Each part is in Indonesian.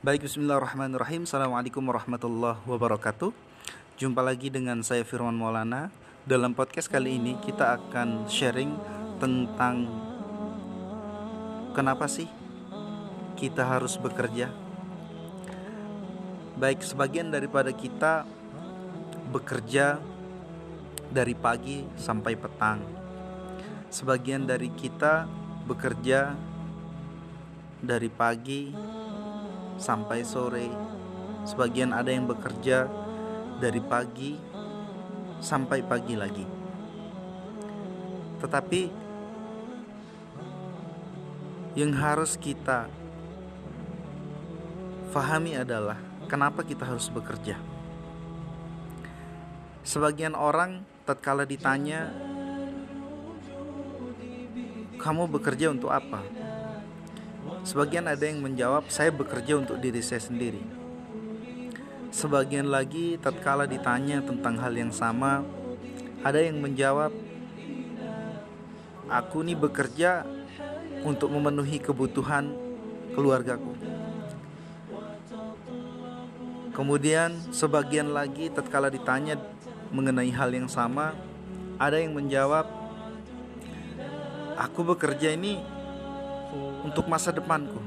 Baik, bismillahirrahmanirrahim. Assalamualaikum warahmatullahi wabarakatuh. Jumpa lagi dengan saya Firman Maulana. Dalam podcast kali ini kita akan sharing tentang kenapa sih kita harus bekerja. Baik, sebagian daripada kita bekerja dari pagi sampai petang. Sebagian dari kita bekerja dari pagi sampai sore. Sebagian ada yang bekerja dari pagi sampai pagi lagi. Tetapi yang harus kita fahami adalah kenapa kita harus bekerja. Sebagian orang tatkala ditanya, "Kamu bekerja untuk apa?" Sebagian ada yang menjawab, "Saya bekerja untuk diri saya sendiri." Sebagian lagi tatkala ditanya tentang hal yang sama, ada yang menjawab, "Aku nih bekerja untuk memenuhi kebutuhan keluargaku." Kemudian sebagian lagi tatkala ditanya mengenai hal yang sama, ada yang menjawab, "Aku bekerja ini untuk masa depanku.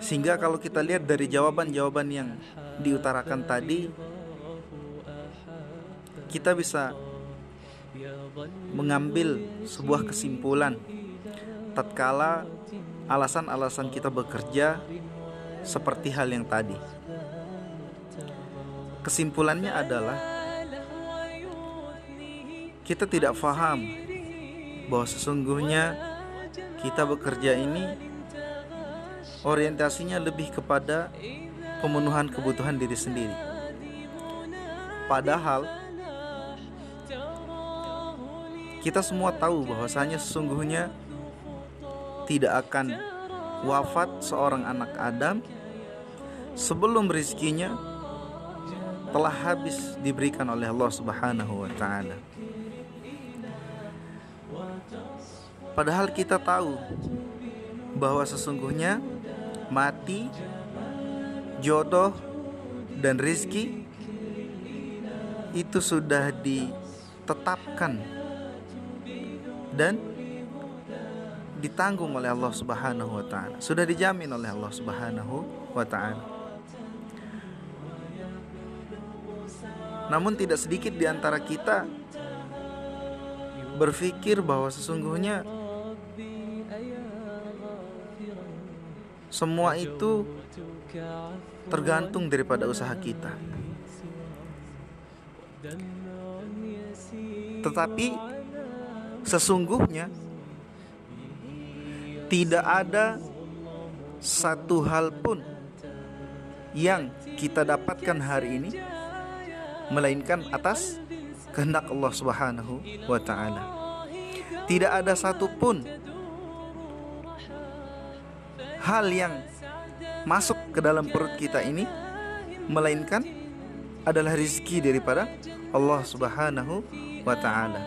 Sehingga kalau kita lihat dari jawaban-jawaban yang diutarakan tadi, kita bisa mengambil sebuah kesimpulan tatkala alasan-alasan kita bekerja seperti hal yang tadi. Kesimpulannya adalah kita tidak paham bahwa sesungguhnya kita bekerja ini orientasinya lebih kepada pemenuhan kebutuhan diri sendiri. Padahal kita semua tahu bahwasanya sesungguhnya tidak akan wafat seorang anak Adam sebelum rizkinya telah habis diberikan oleh Allah Subhanahu wa taala. Padahal kita tahu bahwa sesungguhnya mati, jodoh, dan rizki itu sudah ditetapkan dan ditanggung oleh Allah Subhanahu wa taala. Sudah dijamin oleh Allah Subhanahu wa taala. Namun tidak sedikit di antara kita berpikir bahwa sesungguhnya Semua itu tergantung daripada usaha kita. Tetapi sesungguhnya tidak ada satu hal pun yang kita dapatkan hari ini melainkan atas kehendak Allah Subhanahu wa taala. Tidak ada satupun hal yang masuk ke dalam perut kita ini melainkan adalah rizki daripada Allah Subhanahu wa taala.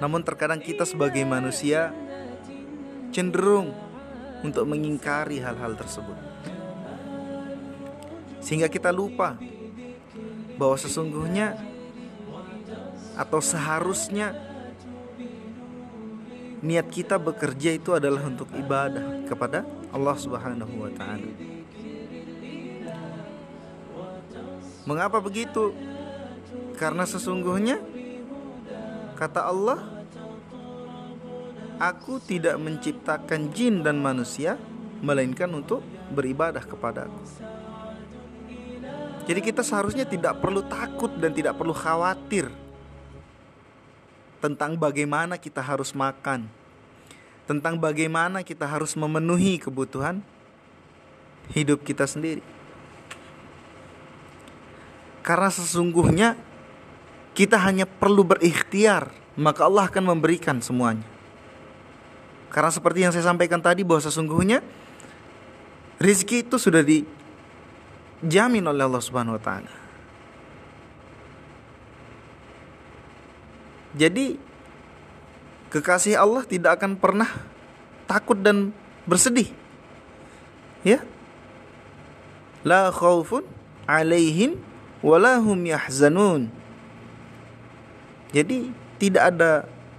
Namun terkadang kita sebagai manusia cenderung untuk mengingkari hal-hal tersebut. Sehingga kita lupa bahwa sesungguhnya atau seharusnya niat kita bekerja itu adalah untuk ibadah kepada Allah Subhanahu wa taala. Mengapa begitu? Karena sesungguhnya kata Allah Aku tidak menciptakan jin dan manusia melainkan untuk beribadah kepadaku. Jadi kita seharusnya tidak perlu takut dan tidak perlu khawatir tentang bagaimana kita harus makan, tentang bagaimana kita harus memenuhi kebutuhan hidup kita sendiri. Karena sesungguhnya kita hanya perlu berikhtiar, maka Allah akan memberikan semuanya. Karena seperti yang saya sampaikan tadi bahwa sesungguhnya rizki itu sudah dijamin oleh Allah Subhanahu wa taala. Jadi kekasih Allah tidak akan pernah takut dan bersedih Ya. La khaufun alaihim walahum yahzanun. Jadi tidak ada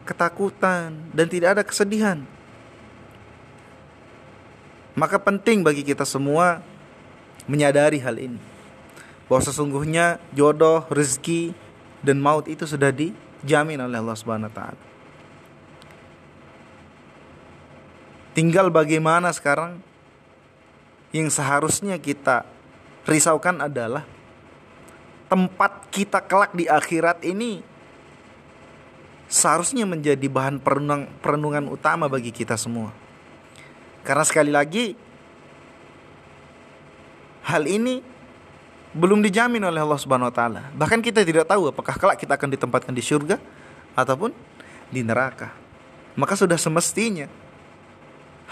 ketakutan dan tidak ada kesedihan. Maka penting bagi kita semua menyadari hal ini. Bahwa sesungguhnya jodoh, rezeki dan maut itu sudah dijamin oleh Allah Subhanahu taala. Tinggal bagaimana sekarang yang seharusnya kita risaukan adalah tempat kita kelak di akhirat ini seharusnya menjadi bahan perenung, perenungan utama bagi kita semua. Karena sekali lagi hal ini belum dijamin oleh Allah Subhanahu wa taala. Bahkan kita tidak tahu apakah kelak kita akan ditempatkan di surga ataupun di neraka. Maka sudah semestinya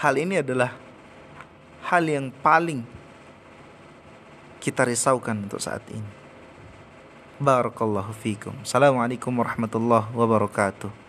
hal ini adalah hal yang paling kita risaukan untuk saat ini. Barakallahu fikum. Assalamualaikum warahmatullahi wabarakatuh.